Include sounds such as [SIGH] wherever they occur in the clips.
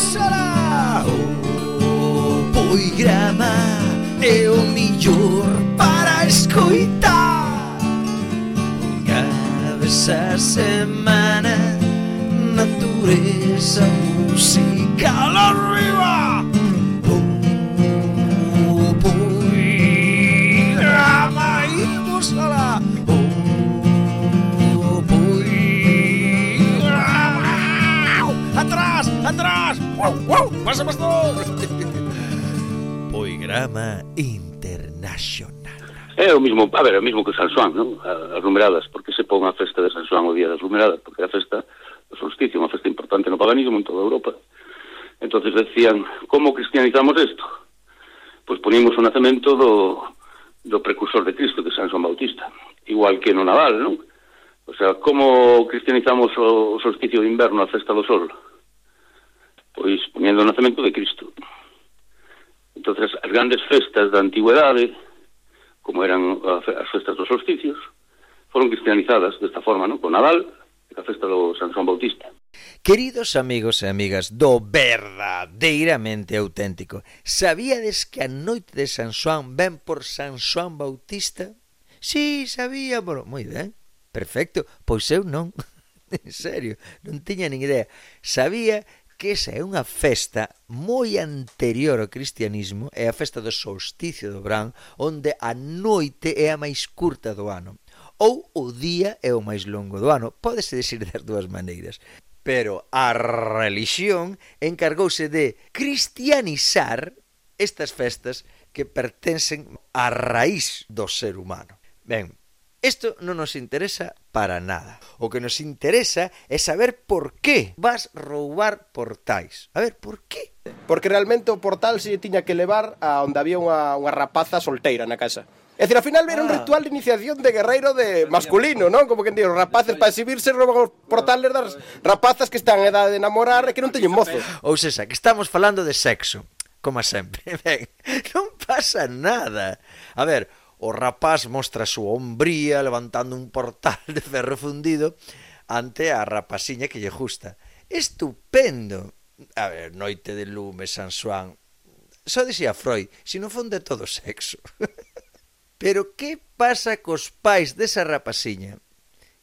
Oxalá O poigrama é o millor para escoitar Unha vez semana Natureza musical internacional. É o mismo, a ver, é o mismo que San Juan, non? As lumeradas, porque se pon a festa de San Juan o día das lumeradas? Porque a festa do solsticio, unha festa importante no paganismo en toda Europa. Entonces decían, como cristianizamos isto? Pois ponimos o nacemento do, do precursor de Cristo, que é San Juan Bautista, igual que no Nadal, non? O sea, como cristianizamos o solsticio de inverno, a festa do sol? Pois poniendo o nacemento de Cristo entonces as grandes festas da antigüedade, como eran as festas dos solsticios, foron cristianizadas desta forma, non? Con Nadal e a festa do San Juan Bautista. Queridos amigos e amigas do verdadeiramente auténtico, sabíades que a noite de San Juan ven por San Juan Bautista? Sí, sabía, sabíamos. Moi ben, perfecto. Pois eu non. [LAUGHS] En serio, non tiña nin idea. Sabía que esa é unha festa moi anterior ao cristianismo, é a festa do solsticio do verán, onde a noite é a máis curta do ano, ou o día é o máis longo do ano. Pódese decir das dúas maneiras. Pero a religión encargouse de cristianizar estas festas que pertencen á raíz do ser humano. Ben, Esto non nos interesa para nada. O que nos interesa é saber por qué vas roubar portais. A ver, por qué? Porque realmente o portal se tiña que levar a onde había unha, unha rapaza solteira na casa. É dicir, ao final era ah. un ritual de iniciación de guerreiro de masculino, non? Como que os rapaces para exhibirse roban os portales das rapazas que están en edade de enamorar e que non teñen mozo. Ou seja, que estamos falando de sexo, como sempre. [LAUGHS] Ben, non pasa nada. A ver, O rapaz mostra a súa hombría levantando un portal de ferro fundido ante a rapaziña que lle gusta. Estupendo! A ver, Noite de Lume, San Juan... Só dixía Freud, si non fonde todo sexo. [LAUGHS] Pero que pasa cos pais desa rapaziña?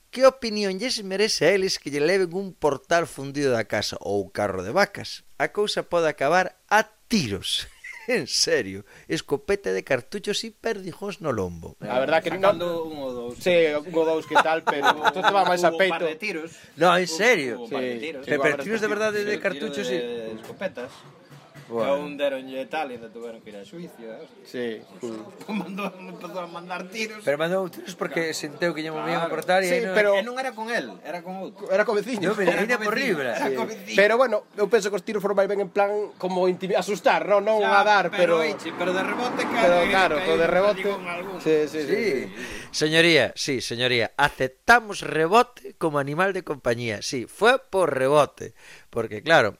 Que opinión lles merece a eles que lle leven un portal fundido da casa ou carro de vacas? A cousa pode acabar a tiros. [LAUGHS] [LAUGHS] en serio, escopeta de cartuchos e perdijós no lombo. A verdad que non... un ou dous. Sí, un ou dous que tal, pero [LAUGHS] isto te va máis a peito. Un par de tiros. No, en serio. Hubo, hubo sí. Tiros. Sí, pero tiros de verdade de cartuchos e... De, de escopetas. Bueno. E un deronlle tal, ainda tuveron que ir a Suiza. Eh, sí, [LAUGHS] cool. mandou, empezou a mandar tiros. Pero mandou tiros porque claro. senteu que lle movían claro. a cortar sí, e non... Pero... E non era con el, era con outro. Era co veciño. Yo, era, era horrible. Sí. Pero bueno, eu penso que os tiros foron máis ben en plan como intimi... asustar, non, non ya, a dar, pero... Pero, eiche, pero de rebote cae. Pero claro, cae, de rebote... Sí, sí, sí, sí. sí. Señoría, sí, señoría, aceptamos rebote como animal de compañía. Sí, fue por rebote. Porque claro,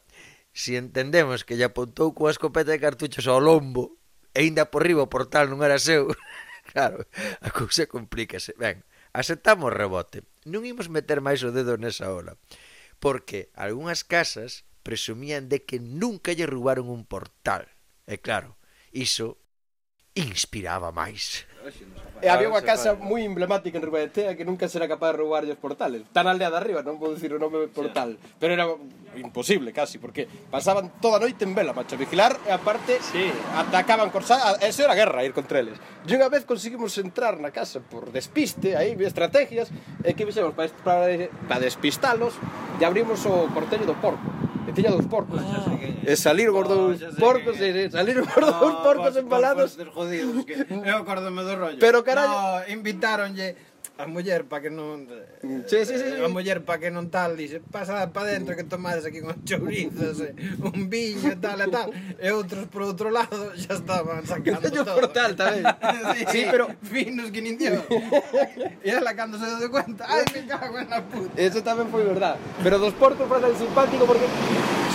si entendemos que lle apuntou coa escopeta de cartuchos ao lombo e ainda por riba o portal non era seu, [LAUGHS] claro, a cousa complícase. Ben, aceptamos rebote. Non imos meter máis o dedo nesa ola, porque algunhas casas presumían de que nunca lle roubaron un portal. E claro, iso inspiraba máis. E había unha casa moi emblemática en Rubaitea que nunca será capaz de roubarlle os portales. Tan aldea de arriba, non vou dicir o nome portal. Sí. Pero era imposible casi, porque pasaban toda a noite en vela, macho, vigilar e aparte sí. atacaban corsadas. Ah, eso era guerra, ir contra eles. E unha vez conseguimos entrar na casa por despiste, aí, estrategias, eh, e que fixemos para, eh, para, para despistalos, e abrimos o portello do porco tiña dous porcos. Ah, e salir os dous oh, porcos, e salir os dous oh, porcos vos, empalados. Vos, jodidos, que eu acordome do rollo. Pero carallo, no, invitáronlle A muller pa que non sí, sí, sí, sí. A muller pa que non tal dice, pasa pa dentro que tomades aquí con chourizos eh, Un viño e tal e tal E outros por outro lado Xa estaban sacando todo portal tamén [LAUGHS] sí, sí, pero Finos que nin dio. [LAUGHS] E ela cando se deu cuenta Ai, me cago en la puta Eso tamén foi verdad Pero dos porcos foi tan simpático porque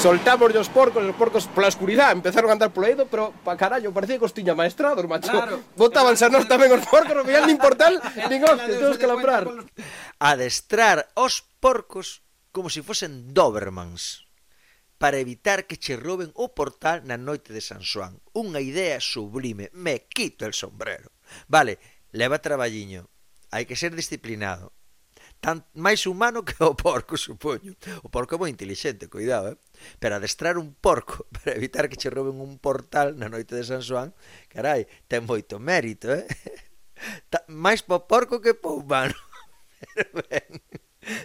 soltamos os porcos, os porcos pola oscuridade, empezaron a andar polo eido, pero pa carallo, parecía que os tiña maestrados, macho. Claro. Botábanse a nós tamén os porcos, non vían [LAUGHS] nin portal, nin hostia. Temos que. Adestrar os porcos como se si fosen Dobermans para evitar que che roben o portal na noite de San Xoán. Unha idea sublime. Me quito el sombrero. Vale, leva traballiño. Hai que ser disciplinado. Tan máis humano que o porco, supoño. O porco é moi intelixente, cuidado, eh? Pero adestrar un porco [LAUGHS] para evitar que che roben un portal na noite de San Xoán, carai, ten moito mérito, eh? [LAUGHS] máis po porco que po humano. [LAUGHS] Pero ben,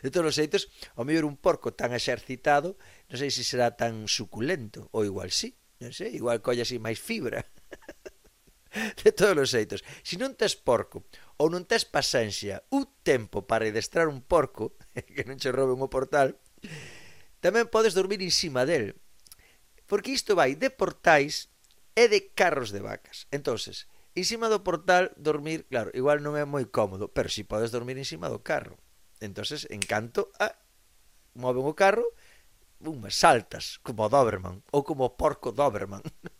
de todos os xeitos, ao mellor un porco tan exercitado, non sei se será tan suculento, ou igual sí, non sei, igual colle así máis fibra. [LAUGHS] De todos os xeitos, se non tes porco ou non tes pasencia un tempo para adestrar un porco [LAUGHS] que non che roben o portal, tamén podes dormir encima del, porque isto vai de portais e de carros de vacas. Entonces, encima do portal dormir, claro, igual non é moi cómodo, pero si podes dormir encima do carro. Entonces, en canto a moven o carro, unhas saltas como o Doberman ou como o porco Doberman. [LAUGHS]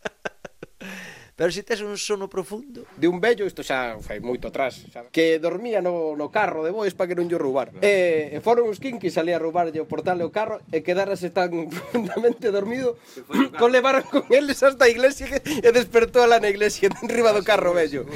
Pero se si tes un sono profundo... De un vello, isto xa fai moito atrás, xa, que dormía no, no carro de bois para que non lle roubar. No. E, e foron uns kinkis ali a roubarlle o portal e o carro e quedarase tan [LAUGHS] profundamente dormido [LAUGHS] con levaron con eles hasta a iglesia e despertou a la na iglesia [LAUGHS] enriba do carro vello.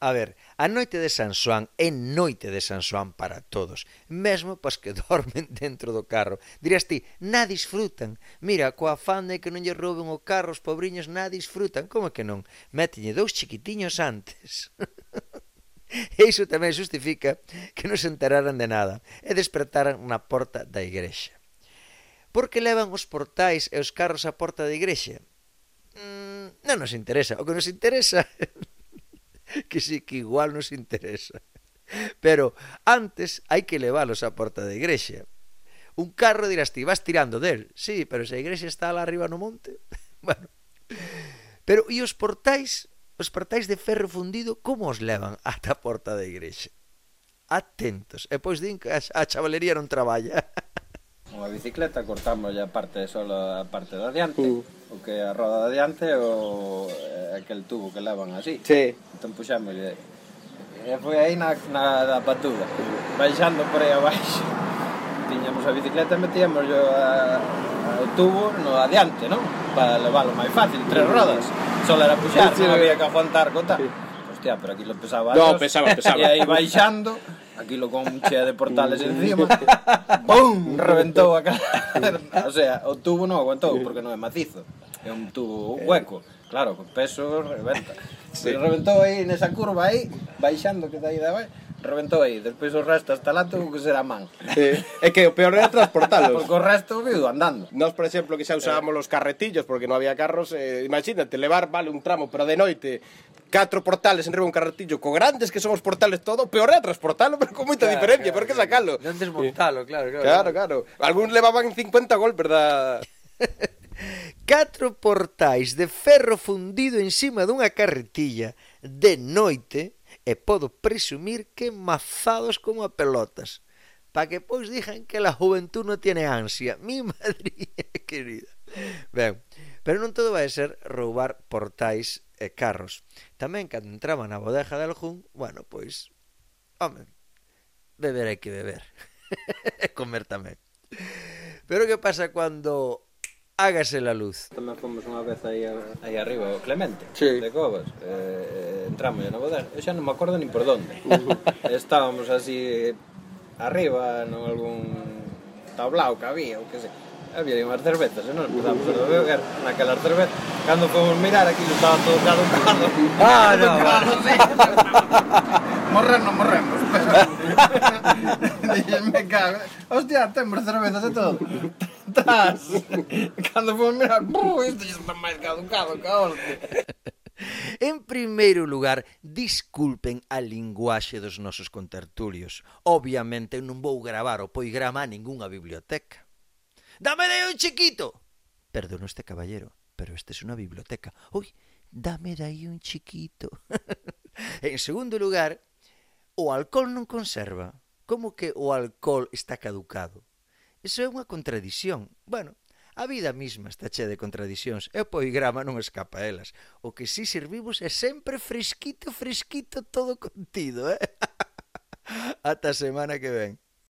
a ver, A noite de San Xoán é noite de San Xoán para todos, mesmo pois que [LAUGHS] dormen dentro do carro. Dirías ti, na disfrutan. Mira, coa afán de que non lle rouben o carro os pobriños, na disfrutan. Como que non? Métenlle dous chiquitiños antes. e [LAUGHS] iso tamén justifica que non se enteraran de nada e despertaran na porta da igrexa. Por que levan os portais e os carros á porta da igrexa? Mm, non nos interesa. O que nos interesa [LAUGHS] [LAUGHS] que sí que igual nos interesa. Pero antes hai que leválos á porta da igrexa. Un carro dirás ti, vas tirando del. Sí, pero se a igrexa está lá arriba no monte. [LAUGHS] Bueno. Pero e os portais, os portais de ferro fundido, como os levan ata a porta da igrexa? Atentos. E pois din que a chavalería non traballa. [LAUGHS] unha bicicleta, cortamos a parte solo a parte de adiante uh. o que a roda de adiante o eh, aquel tubo que levan así. Sí. Entón puxamos e, e foi aí na, na da patuda, baixando por aí abaixo. [LAUGHS] Tiñamos a bicicleta e metíamos yo a, a, o tubo no adiante, non? Para leválo máis fácil, tres rodas. Só era puxar, sí, non había que aguantar, cota. Sí. Hostia, pero aquí lo pesaba. No, pesaba, pesaba. [LAUGHS] E aí baixando aquilo con chea de portales encima, [LAUGHS] ¡bum! reventou a cara. o sea, o tubo non aguantou, porque non é macizo, é un tubo eh. hueco. Claro, con peso reventa. Sí. Pero reventou aí nesa curva aí, baixando que daí daba, reventou aí, despois o resto hasta lá tuvo que ser a man. Sí. É que o peor era transportalos. [LAUGHS] Porque o resto viu andando. Nós, por exemplo, que xa usábamos eh. os carretillos porque non había carros, eh, imagínate, levar vale un tramo, pero de noite catro portales en riba un carretillo co grandes que son os portales todo, peor é transportalo, pero con moita claro, diferencia, claro, por que sacalo. Non desmontalo, claro, claro. Claro, claro. Algúns levaban 50 golpes da... Catro portais de ferro fundido encima dunha carretilla de noite e podo presumir que mazados como a pelotas para que pois dixan que la juventud non tiene ansia. [LAUGHS] Mi madriña querida. Ben, pero non todo vai ser roubar portais e carros. Tamén cando entraba na bodega de algún, bueno, pois, home, beber hai que beber. [LAUGHS] e comer tamén. Pero que pasa cando hágase la luz. Tamén fomos unha vez aí, aí arriba, o Clemente, sí. de Cobas. Eh, entramos na bodega. Eu xa non me acordo nin por onde. Uh-huh. Estábamos así arriba, non algún tablao que había, o que sei Ah, había unhas cervezas e nos empezamos a beber naquelas cervezas. Cando fomos mirar aquí estaba todo caducado. [LAUGHS] Ah, no. [LAUGHS] Claro, morrer non morremos, [LAUGHS] pero... Dixenme cago. Hostia, temos cervezas e todo. Tras. Cando fomos mirar, buh, isto está máis caducado que a hostia. En primeiro lugar, disculpen a linguaxe dos nosos contertulios. Obviamente non vou gravar o poigrama a ningunha biblioteca. Dame de un chiquito. Perdón este caballero, pero esta es una biblioteca. Uy, dame de aí un chiquito. [LAUGHS] en segundo lugar, o alcohol non conserva. Como que o alcohol está caducado? Iso é unha contradición. Bueno, a vida mesma está chea de contradicións e o poigrama non escapa a elas. O que si servimos é sempre fresquito, fresquito todo contido, eh? [LAUGHS] Ata a semana que ven.